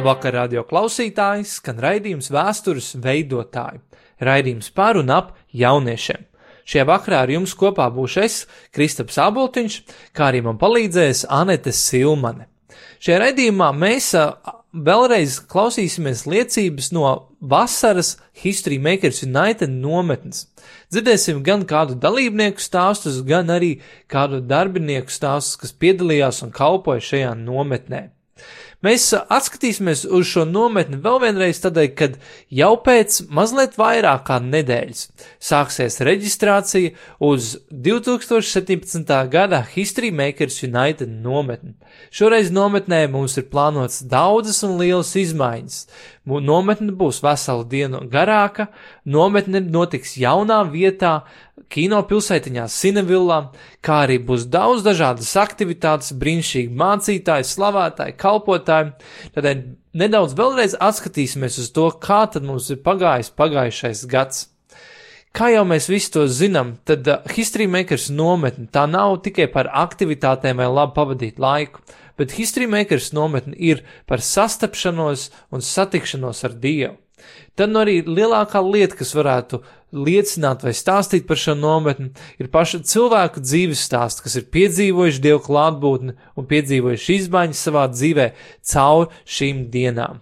Labvakar, radio klausītāji, skan raidījums vēstures veidotāji. Raidījums par un ap jauniešiem. Šajā vakarā ar jums kopā būšu es, Kristaps Aboltiņš, kā arī man palīdzēs Anete Silmane. Šajā raidījumā mēs vēlreiz klausīsimies liecības no vasaras History Makers United nometnes. Dzirdēsim gan kādu dalībnieku stāstus, gan arī kādu darbinieku stāstus, kas piedalījās un kalpoja šajā nometnē. Mēs atskatīsimies uz šo nometni vēl vienreiz tādēļ, kad jau pēc mazliet vairāk kā nedēļas sāksies reģistrācija uz 2017. gada History Makers United nometni. Šoreiz nometnē mums ir plānotas daudzas un lielas izmaiņas. Nometne būs veselu dienu garāka, nometne notiks jaunā vietā, kino pilsētiņā Sinevillā, kā arī būs daudz dažādas aktivitātes, brīnišķīgi mācītāji, slavētāji, kalpotāji. Tādēļ nedaudz vēlreiz atskatīsimies uz to, kā tad mums ir pagājis pagājušais gads. Kā jau mēs visi to zinām, tad uh, History Makers nometne tā nav tikai par aktivitātēm vai labi pavadīt laiku, bet History Makers nometne ir par sastapšanos un satikšanos ar Dievu. Tad nu arī lielākā lieta, kas varētu liecināt vai stāstīt par šo nometni, ir paša cilvēku dzīves stāsts, kas ir piedzīvojuši dievu klātbūtni un piedzīvojuši izmaiņas savā dzīvē caur šīm dienām.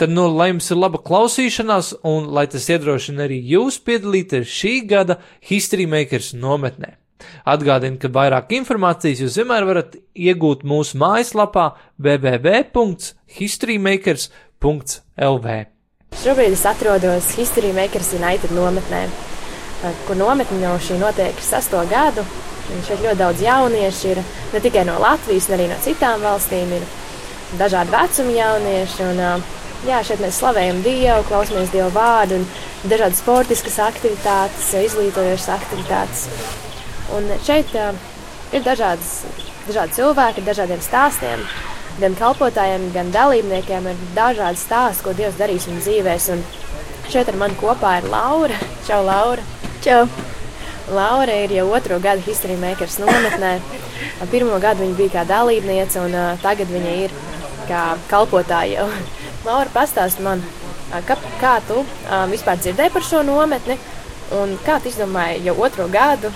Tad, nu, lai jums ir laba klausīšanās, un lai tas iedrošina arī jūs piedalīties šī gada History Makers nometnē. Atgādinu, ka vairāk informācijas jūs vienmēr varat iegūt mūsu mājaslapā www.historymakers.lv. Šobrīd es atrodos History Makers United nometnē, kur nometne jau šī notiek sesto gadu. Šeit ļoti daudz jauniešu ir ne tikai no Latvijas, bet arī no citām valstīm. Ir dažādi vecuma jaunieši. Un, jā, šeit mēs slavējam Dievu, klausamies Dieva vārdu un dažādas sportiskas aktivitātes, izglītojošas aktivitātes. Un šeit ir dažādas, dažādi cilvēki ar dažādiem stāstiem gan kalpotājiem, gan dalībniekiem ir dažādi stāsti, ko Dievs darīs viņu dzīvēs. Un šeit ar mani kopā ir Laura. Čau, Laura! Čau! Laura ir jau otro gadu History Makers nometnē. Pirmo gadu viņa bija kā dalībniece, un uh, tagad viņa ir kā kalpotāja. Laura, pastāsti man, kā, kā tu um, vispār dzirdēji par šo nometni, un kā tu izdomāji jau otro gadu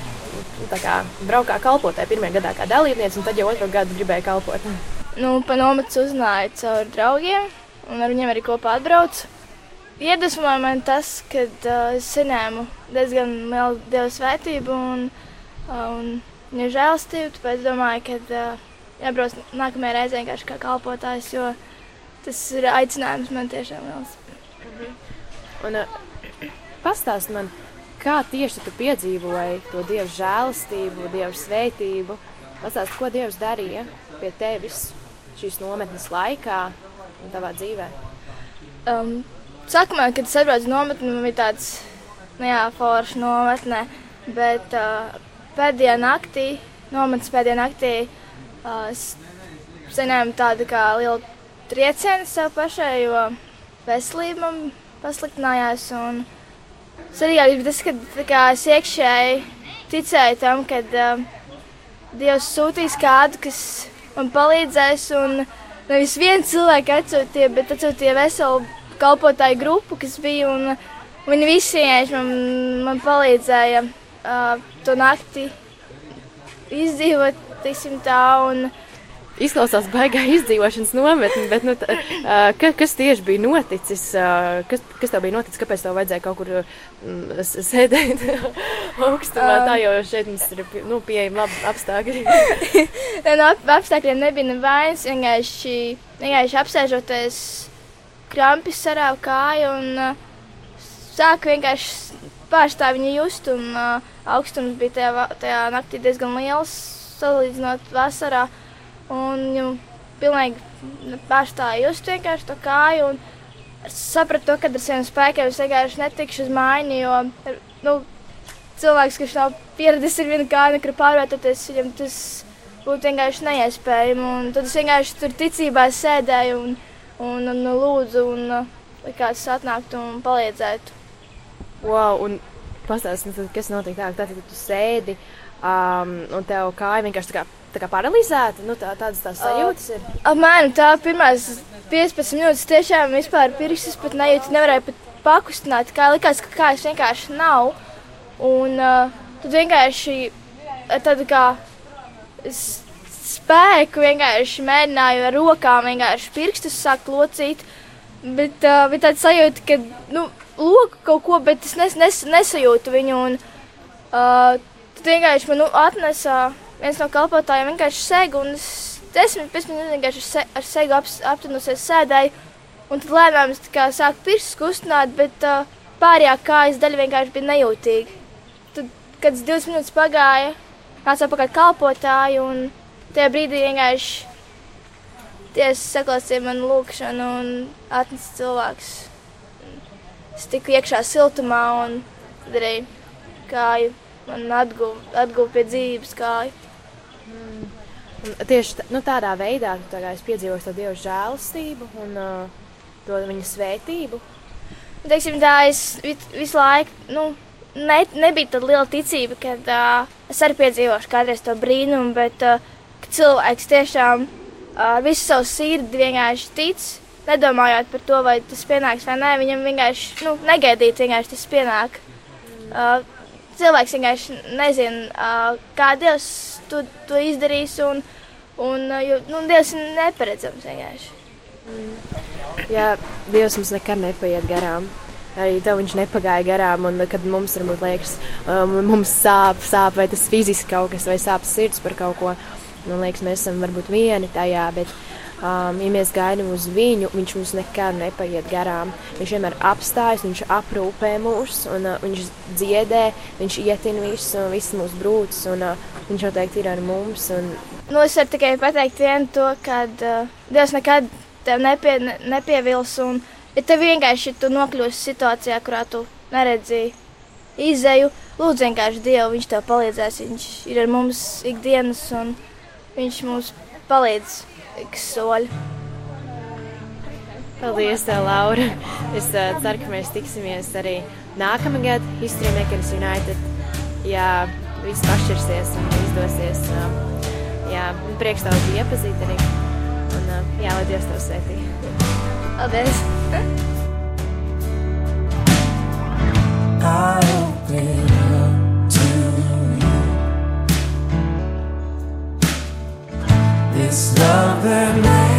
kā, braukt kā kalpotāja, pirmajā gadā kā dalībniece, un tad jau otro gadu gribēja kalpot. Nu, pa nometu uzzināju caur draugiem, un ar viņiem arī kopā atbraucu. Iedvesmoja man tas, ka uh, es saņēmu diezgan lielu dievu svētību un, uh, un viņa žēlstību. Tāpēc domāju, ka uh, jābrauc nākamajā reizē vienkārši kā kalpotājs, jo tas ir aicinājums man tiešām liels. Mhm. Un, uh, pastāst man, kā tieši tu piedzīvoji to dievu žēlastību, dievu svētību? Pastāst, ko dievs darīja pie tevis šīs nometnes laikā un tavā dzīvē? Um, Sākumā, kad es atbraucu nometni, man bija tāds nu nometne, bet uh, pēdējā naktī, nometnes pēdējā naktī, uh, saņēmu tādu kā lielu triecienu sev pašai, jo veselība man pasliktinājās. Un svarīgāk bija tas, ka kā, es iekšēji ticēju tam, ka uh, Dievs sūtīs kādu, kas man palīdzēs. Un nevis viens cilvēks atsūtīja, bet atsūtīja veselu kalpotāju grupu, kas bija. Un, viņi visi man, man palīdzēja uh, to nakti izdzīvot, tiksim tā. Un, Izklausās baigā izdzīvošanas nometne, bet nu, tā, uh, ka, kas tieši bija noticis? Uh, kas, kas tev bija noticis? Kāpēc tev vajadzēja kaut kur mm, sēdēt augstumā? Tā jau šeit mums ir nu, pieejami labi apstākļi. no ap, apstākļiem nebija nevainas. Vienkārši, vienkārši apsēžoties, krampi sarāva kāju un uh, sāka vienkārši pārstāv viņa just. Un, uh, augstums bija tajā, tajā naktī diezgan liels salīdzinot vasarā. Un jau pilnīgi pārstāju just vienkārši to kāju. Un, sapratu, to, ka ar saviem spēkiem es vienkārši netikšu uz mājiņu, jo nu, cilvēks, kurš nav pieradis ar vienu kāju, nekur pārvietoties, viņam tas būtu vienkārši neiespējami. Un tad es vienkārši tur ticībā sēdēju un, un, un, un lūdzu, un, lai kāds atnāktu un palīdzētu. Wow, un pastāstiet, kas notika tā, tad, kad tu sēdi um, un tev kāja vienkārši tā kā tā kā paralizēta, nu tā, tādas tās sajūtas ir. Apmēram tā, pirmās 15 minūtes tiešām vispār pirkstus pat nejūtu, nevarēju pat pakustināt, kā likās, ka kājas vienkārši nav. Un uh, tad vienkārši tādu kā spēku vienkārši mēģināju ar rokām vienkārši pirkstus sākt locīt. Bet uh, bija tāds sajūta, ka, nu, loku kaut ko, bet es nes, nes, nesajūtu viņu. Un, uh, tad vienkārši man nu, atnesa viens no kalpotājiem vienkārši segu, un es 10-15 minūtes vienkārši se- ar segu ap, aptunusies sēdēju. Un tad lēnām es sāku pirkstus kustināt, bet uh, pārējā kājas daļa vienkārši bija nejūtīga. Tad, kad 20 minūtes pagāja, nāca apakaļ kalpotāji, un tajā brīdī vienkārši tiesa saklausīja manu lūgšanu un atnesa cilvēks. Es tiku iekšā siltumā un arī kāju man atguva atguv pie dzīves kāju. Un tieši tā, nu, tādā veidā tu tā kā esi piedzīvojis to dievu žēlastību un uh, to viņa svētību. Nu, Teiksim, tā es vi- visu laiku, nu, ne, nebija tāda liela ticība, ka uh, es arī piedzīvošu kādreiz to brīnumu, bet uh, cilvēks tiešām ar uh, visu savu sirdi vienkārši tic, nedomājot par to, vai tas pienāks vai nē. Viņam vienkārši nu, negaidīt, vienkārši tas pienāk. Uh, cilvēks vienkārši nezina, uh, kā Dievs to, to izdarīs, un, un uh, jo, nu, Dievs ir neparedzams vienkārši. Jā, Dievs mums nekad nepaiet garām. Arī tev viņš nepagāja garām, un kad mums varbūt liekas, um, mums sāp, sāp, vai tas fiziski kaut kas, vai sāp sirds par kaut ko. Man liekas, mēs esam varbūt vieni tajā, bet, um, ja mēs gaidām uz viņu, viņš mums nekad nepaiet garām. Viņš vienmēr apstājas, viņš aprūpē mūs, un uh, viņš dziedē, viņš ietin visu, visas mūsu brūces, un uh, viņš noteikti ir ar mums. Un, Nu, es varu tikai pateikt vienu to, ka uh, Dievs nekad tev nepie, ne, nepievils. Un, ja tev vienkārši tu nokļūsi situācijā, kurā tu neredzīji izēju, lūdzu vienkārši Dievu, Viņš tev palīdzēs. Viņš ir ar mums ikdienas, un Viņš mums palīdz ik soļu. Paldies, tev, Laura. Es uh, ceru, ka mēs tiksimies arī nākamā gada History Makers United. Jā, viss pašķirsies un izdosies. Uh, jā, prieks tev iepazīt arī. Un, uh, jā, lai Dievs tev svētī. Paldies! I open up to you. This love that makes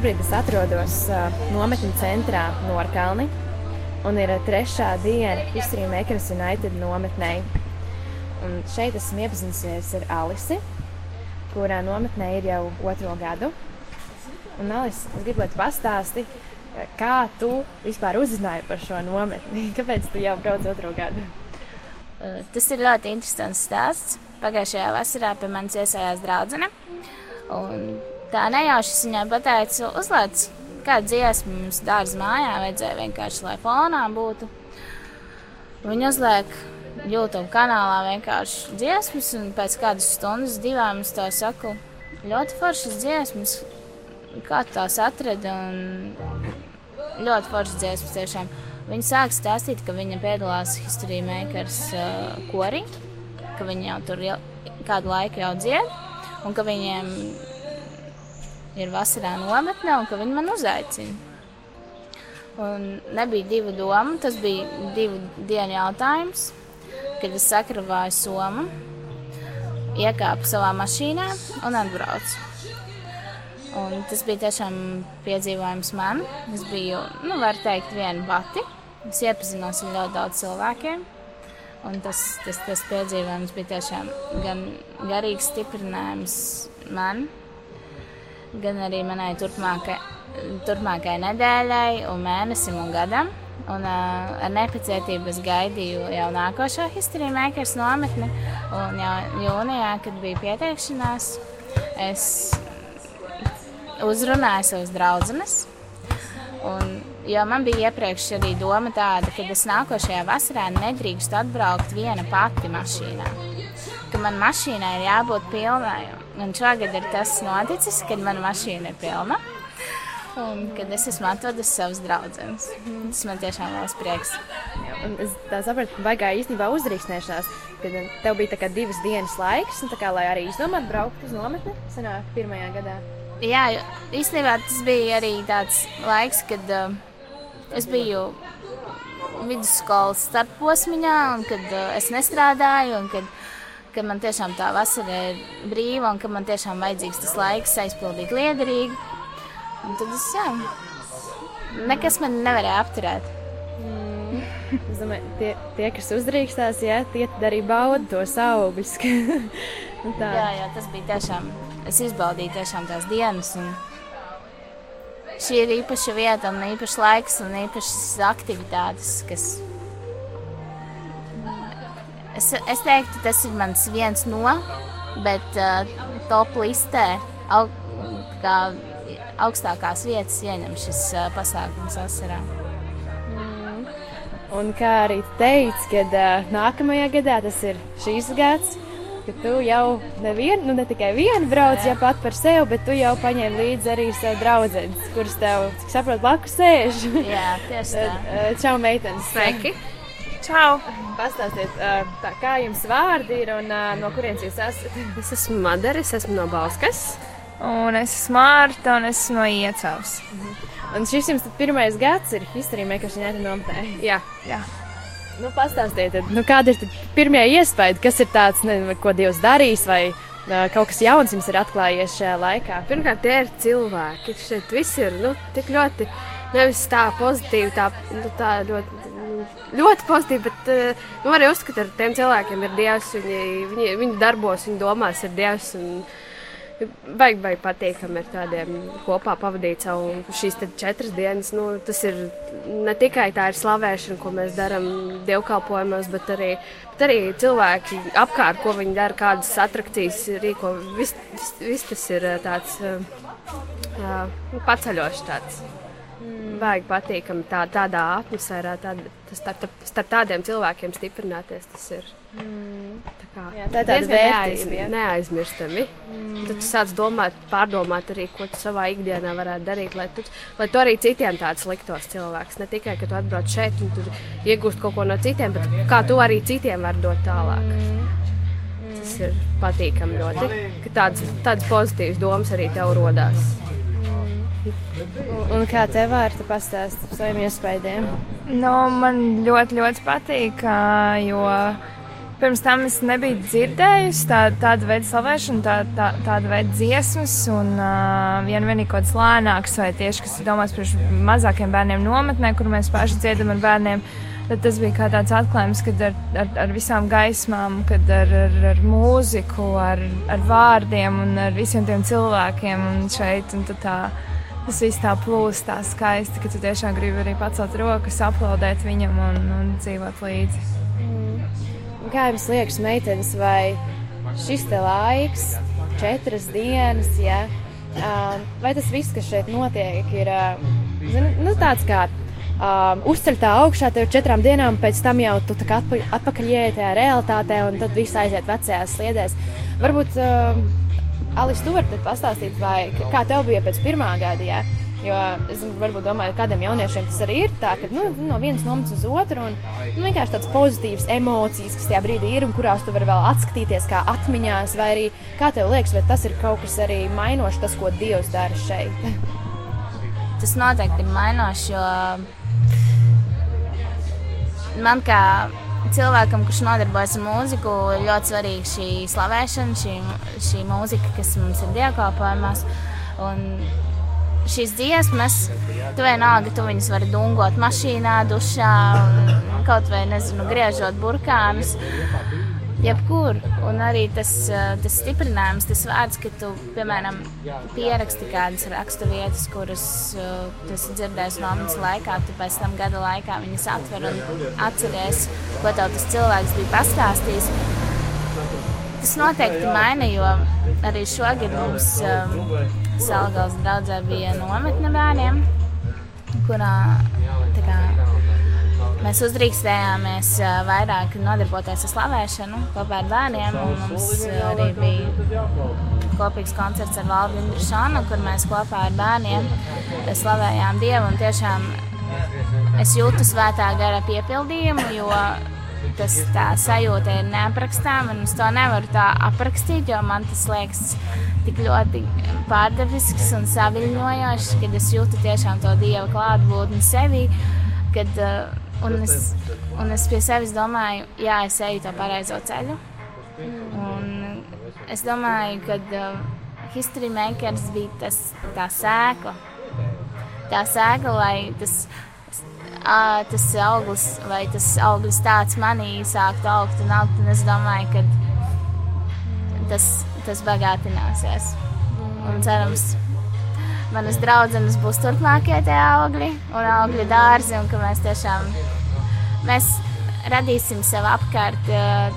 Šobrīd es atrodos nometņu centrā Norkalni. Un ir trešā diena History Makers United nometnē. Un šeit esmu iepazinusies ar Alisi, kurā nometnē ir jau otro gadu. Un Alis, es gribu, lai tu pastāsti, kā tu vispār uzzināji par šo nometni. Kāpēc tu jau brauc otro gadu? Tas ir ļoti interesants stāsts. Pagājušajā vasarā pie manis iesājās draudzene. un Tā nejauši viņai pateicu, uzlaic kādu dziesmu mums dārza mājā, vajadzēja vienkārši, lai fonā būtu. Viņa uzliek YouTube kanālā vienkārši dziesmas, un pēc kādas stundas, divām es tā saku, ļoti foršas dziesmas, kā tās atradi, un ļoti foršas dziesmas tiešām. Viņa sāk stāstīt, ka viņa piedalās History Makers uh, korī, ka viņi jau tur jau, kādu laiku jau dzied, un ka viņiem ir vasarā nometne, un ka viņi man uzaicina. Un nebija divu domu, tas bija divu dienu jautājums, kad es sakravāju somu, iekāpu savā mašīnā un atbraucu. Un tas bija tiešām piedzīvojums man. Es biju, nu, var teikt, viena pati. Es iepazinos ar ļoti daudz cilvēkiem. Un tas, tas, tas piedzīvojums bija tiešām gan garīgs stiprinājums man, gan arī manai turpmākai, turpmākai nedēļai, un mēnesim un gadam. Un, uh, ar nepacietību es gaidīju jau nākošo History Makers nometni. Un jau jūnijā, kad bija pieteikšanās, es uzrunāju savus draugus. Jo man bija iepriekš arī doma tāda, ka es nākošajā vasarā nedrīkstu atbraukt viena pati mašīnā. Ka man mašīnai ir jābūt pilnai. Un šogad ir tas noticis, kad mana mašīna ir pilna. Un kad es esmu atvedis savus draugus. Tas man tiešām liels prieks. Un es tā sapratu, ka baigā īstenībā uzdrīkstēšanās, kad tev bija divas dienas laiks, kā lai arī izdomātu braukt uz nometni, senāk pirmajā gadā. Jā, īstenībā tas bija arī tāds laiks, kad uh, es biju vidusskolas starposmiņā, un kad uh, es nestrādāju, un kad, kad man tiešām tā vasara ir brīva, un ka man tiešām vajadzīgs tas laiks aizpildīt liederīgi. Un tad es, jā, nekas man nevarēja apturēt. Es domāju, tie, tie kas uzdrīkstās, jā, tie arī bauda tos augļus. Tā. Jā, jā, tas bija tiešām. Es izbaudīju tiešām tās dienas. Un šī ir īpaša vieta, un īpašs laiks, un īpašas aktivitātes, kas. Es, es teiktu, tas ir mans viens no, bet uh, top listē au, kā augstākās vietas ieņem šis uh, pasākums vasarā. Un kā arī tu teici, kad uh, nākamajā gadā tas ir šīs gads, ka tu jau nevienu, nu ne tikai vienu brauc, ja pat par sevi, bet tu jau paņēmi līdzi arī savu draugu, kurš tev, cik saprotu, blakus sēž. Jā, tieši tā. Čau, meitenes! Sveiki! Čau! Pastāstiet, tā, kā jums vārdi ir un no kurienes jūs esat? Es esmu Madara, es esmu no Bauskas. Un es esmu Mārta, un es esmu no Iecavas. Un šis jums tad pirmais gads ir History Makers United nometnē. Jā, Jā. Nu, pastāstiet, tad, nu, kāda ir tad pirmie iespēja, kas ir tāds, ne, ko Dievs darīs, vai kaut kas jauns jums ir atklājies šajā laikā? pirmkārt, tie ir cilvēki. Šeit viss ir nu, tik ļoti, nevis tā pozitīvi, tā, nu, tā ļoti, ļoti pozitīvi, bet uh, nu, arī uzskatīt, ar tiem cilvēkiem ir Dievs, viņi, viņi, viņi darbos, viņi domās ir Dievs. Un, Vajag, vajag patīkami ar tādiem kopā pavadīt savu šīs četras dienas. Nu, tas ir ne tikai tā ir slavēšana, ko mēs darām dievkalpojumos, bet arī, bet arī cilvēki apkārt, ko viņi dara, kādas atrakcijas rīko. Viss vis, vis tas ir eh, tāds uh, paceļošs. Tāds. Vajag patīkami tā, tādā atmosfērā, tas starp, starp tādiem cilvēkiem stiprināties. Tas ir tā kā, Jā, tā diezgan neaiz- neaizmirstami. Mm. Tad tu sāc domāt, pārdomāt arī, ko tu savā ikdienā varētu darīt, lai tu, lai tu arī citiem tāds liktos cilvēks. Ne tikai, ka tu atbrauc šeit un tur iegūst kaut ko no citiem, bet kā tu arī citiem vari dot tālāk. Tas ir patīkami ļoti, ka tādas, tādas pozitīvas domas arī tev rodās. Un kā tev vārta pastāstīt par saviem iespējām? Nu, man ļoti, ļoti patīk, jo pirms tam es nebiju dzirdējusi tā, tādu veidu slavēšanu, tā, tā, tādu veidu dziesmas, un uh, vien vienīgi kaut kāds lēnāks, vai tieši kas ir domāts priekš mazākiem bērniem nometnē, kur mēs paši dziedam ar bērniem. Tad tas bija kā tāds atklājums, kad ar, ar, ar visām gaismām, kad ar, ar, ar mūziku, ar, ar vārdiem un ar visiem tiem cilvēkiem un šeit. Un tā, tas viss tā plūst, tā skaisti, ka tu tiešām gribi arī pacelt rokas, aplaudēt viņam un, un dzīvot līdzi. Kā jums liekas, meitenes, vai šis te laiks, četras dienas, ja, ā, vai tas viss, kas šeit notiek, ir ā, zini, nu, tāds kā um, uzceļ tā augšā, tev četrām dienām, pēc tam jau tu atpa, atpakaļ ieej tajā realitātē, un tad viss aiziet vecajās sliedēs. Varbūt, um, Alis, tu vari pastāstīt, vai kā tev bija pēc pirmā gada, ja? Jo es varbūt domāju, ka kādiem jauniešiem tas arī ir tā, ka nu, no vienas nomas uz otru un nu, vienkārši tādas pozitīvas emocijas, kas tajā brīdī ir un kurās tu vari vēl atskatīties kā atmiņās, vai arī kā tev liekas, vai tas ir kaut kas arī mainošs, tas, ko Dievs dara šeit. Tas noteikti ir mainoši, jo man kā cilvēkam, kurš nodarbojas ar mūziku, ir ļoti svarīga šī slavēšana, šī, šī mūzika, kas mums ir dievkalpojumās. Un šīs dziesmas, tu vienalga, tu viņas vari dungot mašīnā, dušā, kaut vai, nezinu, griežot burkānus. Jebkur. Un arī tas, eh, tas stiprinājums, tas vārds, ka tu, piemēram, pieraksti kādas rakstu vietas, kuras uh, tu esi dzirdējis nometnes laikā, tu pēc tam gada laikā viņas atver un atceries, ko tev tas cilvēks bija pastāstījis. Tas noteikti maina, jo arī šogad mums um, Salgals draudzē bija nometne bērniem, kurā tā kā, mēs uzdrīkstējāmies vairāk nodarboties ar slavēšanu kopā ar bērniem. Mums arī bija kopīgs koncerts ar Valdu Indrišanu, kur mēs kopā ar bērniem slavējām Dievu. un Tiešām es jūtu svētā gara piepildījumu, jo tas tā sajūta ir neaprakstāma. Es to nevaru tā aprakstīt, jo man tas liekas tik ļoti pārdavisks un saviņojošs, kad es jūtu tiešām to Dieva klātbūtni sevī. Kad, uh, un, es, un es pie sevis domāju, jā, es eju to pareizo ceļu. Un es domāju, ka uh, History Makers bija tas, tā sēkla. Tā sēkla, lai tas, ā, tas auglis vai tas auglis tāds manī sāktu augt un augt. Un es domāju, ka tas, tas bagātināsies. Un cerams, manas draudzenes būs turpmākie tie augļi un augļu dārzi, un ka mēs tiešām mēs radīsim sev apkārt uh,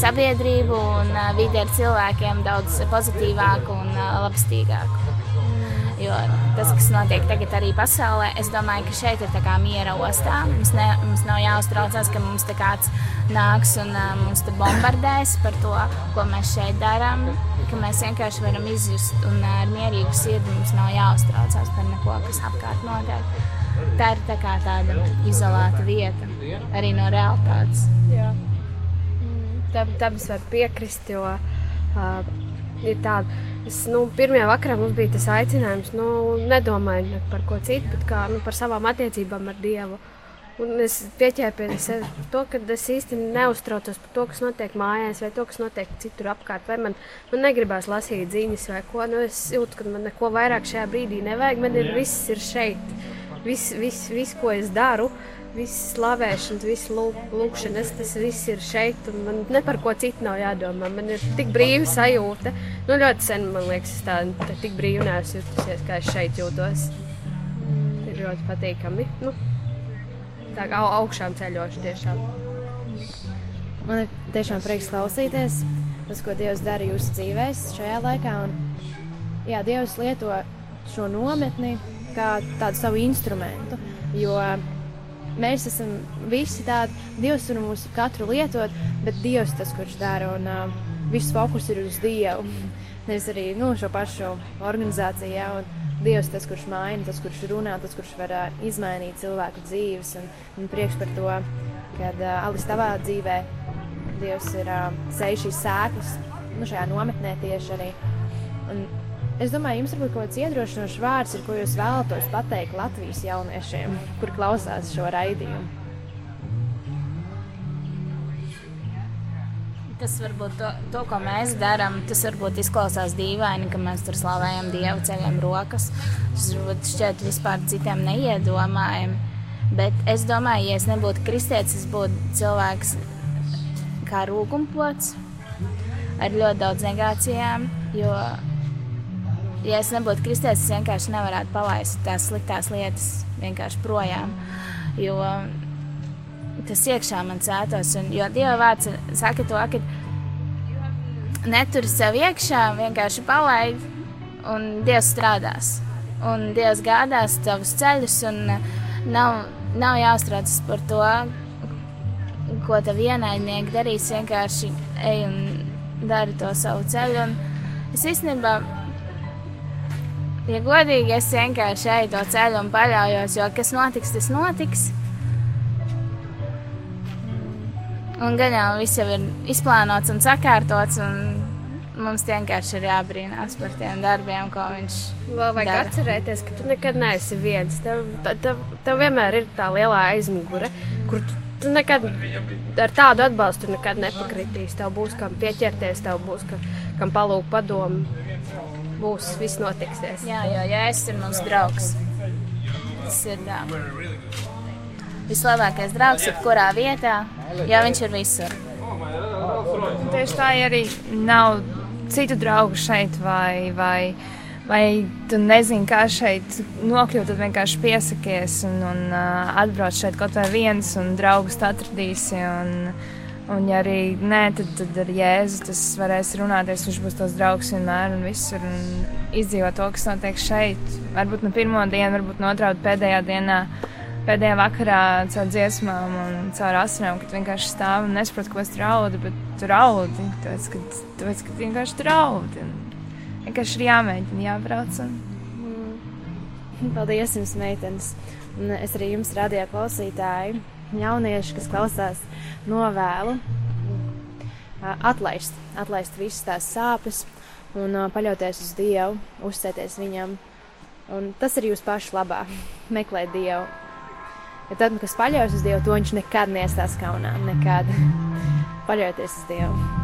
sabiedrību un uh, vidi ar cilvēkiem daudz pozitīvāku un uh, labstīgāku. Jo tas, kas notiek tagad arī pasaulē, es domāju, ka šeit ir miera ostā. Mums, ne, mums nav jāuztraucās, ka mums te kāds nāks un uh, mums te bombardēs par to, ko mēs šeit darām. Mēs vienkārši varam izjust un ar mierīgu sirdi mums nav jāuztraucās par neko, kas apkārt notiek. Tā ir tā kā tāda izolēta vieta arī no realitātes. Jā. Tam, tam es varu piekrist, jo uh, ir tāda. Es, nu, pirmajā vakarā mums bija tas aicinājums, nu, nedomājot ne par ko citu, bet kā, nu, par savām attiecībām ar Dievu. Un es pieķēru par to, ka es īsti neuztraucos par to, kas notiek mājās, vai to, kas notiek citur apkārt. Vai man, man negribās lasīt ziņas, vai ko. Nu, es jūtu, ka man neko vairāk šajā brīdī nevajag. Man ir viss ir šeit. Viss, viss, viss, ko es daru, viss slavēšana, viss lūkšanas, tas viss ir šeit. un Man ne par ko citu nav jādomā. Man ir tik brīva sajūta. Nu, ļoti sen man liekas, es tā, tā tik brīvi neesmu jutusies, kā es šeit jūtos. Ir ļoti patīkami. Nu, tā kā au- augšām ceļošu tiešām. Man ir tiešām prieks klausīties, tas, ko Dievs dara jūsu dzīvēs šajā laikā. Un, jā, Dievs lieto šo nometni kā tādu savu instrumentu. Jo mēs esam visi tādi, Dievs var mūs katru lietot, bet Dievs tas, kurš dara. Un uh, viss fokus ir uz Dievu. Nevis arī nu, šo pašu organizāciju. Jā, un Dievs tas, kurš maina, tas, kurš runā, tas, kurš var uh, izmainīt cilvēku dzīves. Un, un priekš par to, kad uh, Alis tavā dzīvē Dievs ir uh, sējis šīs sēklas nu, šajā nometnē tieši arī. Un es domāju, jums varbūt kaut kāds iedrošinošs vārds ir, ko jūs vēlatos pateikt Latvijas jauniešiem, kur klausās šo raidījumu. Tas varbūt to, to, ko mēs darām, tas varbūt izklausās dīvaini, ka mēs tur slavējam Dievu, ceļam rokas. Tas varbūt šķiet vispār citiem neiedomājami. Bet es domāju, ja es nebūtu kristietis, es būtu cilvēks kā rūkumpots ar ļoti daudz negācijām. Jo, ja es nebūtu kristietis, es vienkārši nevarētu palaist tās sliktās lietas vienkārši projām. Jo tas iekšā man cētos. Un, jo Dieva vārds saka to, ka netur sev iekšā, vienkārši palaid, un Dievs strādās. Un Dievs gādās tavus ceļus, un nav, nav jāuztraucas par to, ko tev ienaidnieki darīs. Vienkārši ej un dari to savu ceļu. Un es īstenībā, ja godīgi, es vienkārši eju to ceļu un paļaujos, jo kas notiks, tas notiks. Un gan jau viss jau ir izplānots un sakārtots, un mums vienkārši ir jābrīnās par tiem darbiem, ko viņš Vēl vajag dara. atcerēties, ka tu nekad neesi viens. Tev, tev, tev vienmēr ir tā lielā aizmugure, kur tu, tu nekad ar tādu atbalstu nekad nepakritīs. Tev būs kam pieķerties, tev būs ka, kam palūgt padomu. Būs, viss notiksies. Jā, jo Jēzus ir mūsu draugs. Tas ir tā. Vislabākais draugs, jebkurā vietā, jo viņš ir visur. Tieši tā arī nav citu draugu šeit, vai, vai, vai tu nezini, kā šeit nokļūt, tad vienkārši piesakies un, un uh, atbrauc šeit kaut vai viens un draugus atradīsi. Un, un ja arī nē, tad, tad ar Jēzu tas varēs runāties, viņš būs tos draugs vienmēr un visur un izdzīvot to, kas notiek šeit. Varbūt no pirmā diena, varbūt no otrā, pēdējā dienā. Pēdējā vakarā caur dziesmām un caur asinām, kad vienkārši stāv un nesaprot, ko es raudu, bet tu raudi. Tāpēc, ka, tāpēc, ka vienkārši tu raudi. Un vienkārši ir jāmēģina, jābrauc. Un... Paldies jums, meitenes! Un es arī jums radīju klausītāji, jaunieši, kas klausās novēlu, atlaist, atlaist visas tās sāpes un paļauties uz Dievu, uzsēties viņam. Un tas ir jūsu pašu labā, meklēt Dievu. Ja tad, kas paļaujas uz Dievu, to viņš nekad nestās kaunā, nekad. Paļauties uz Dievu.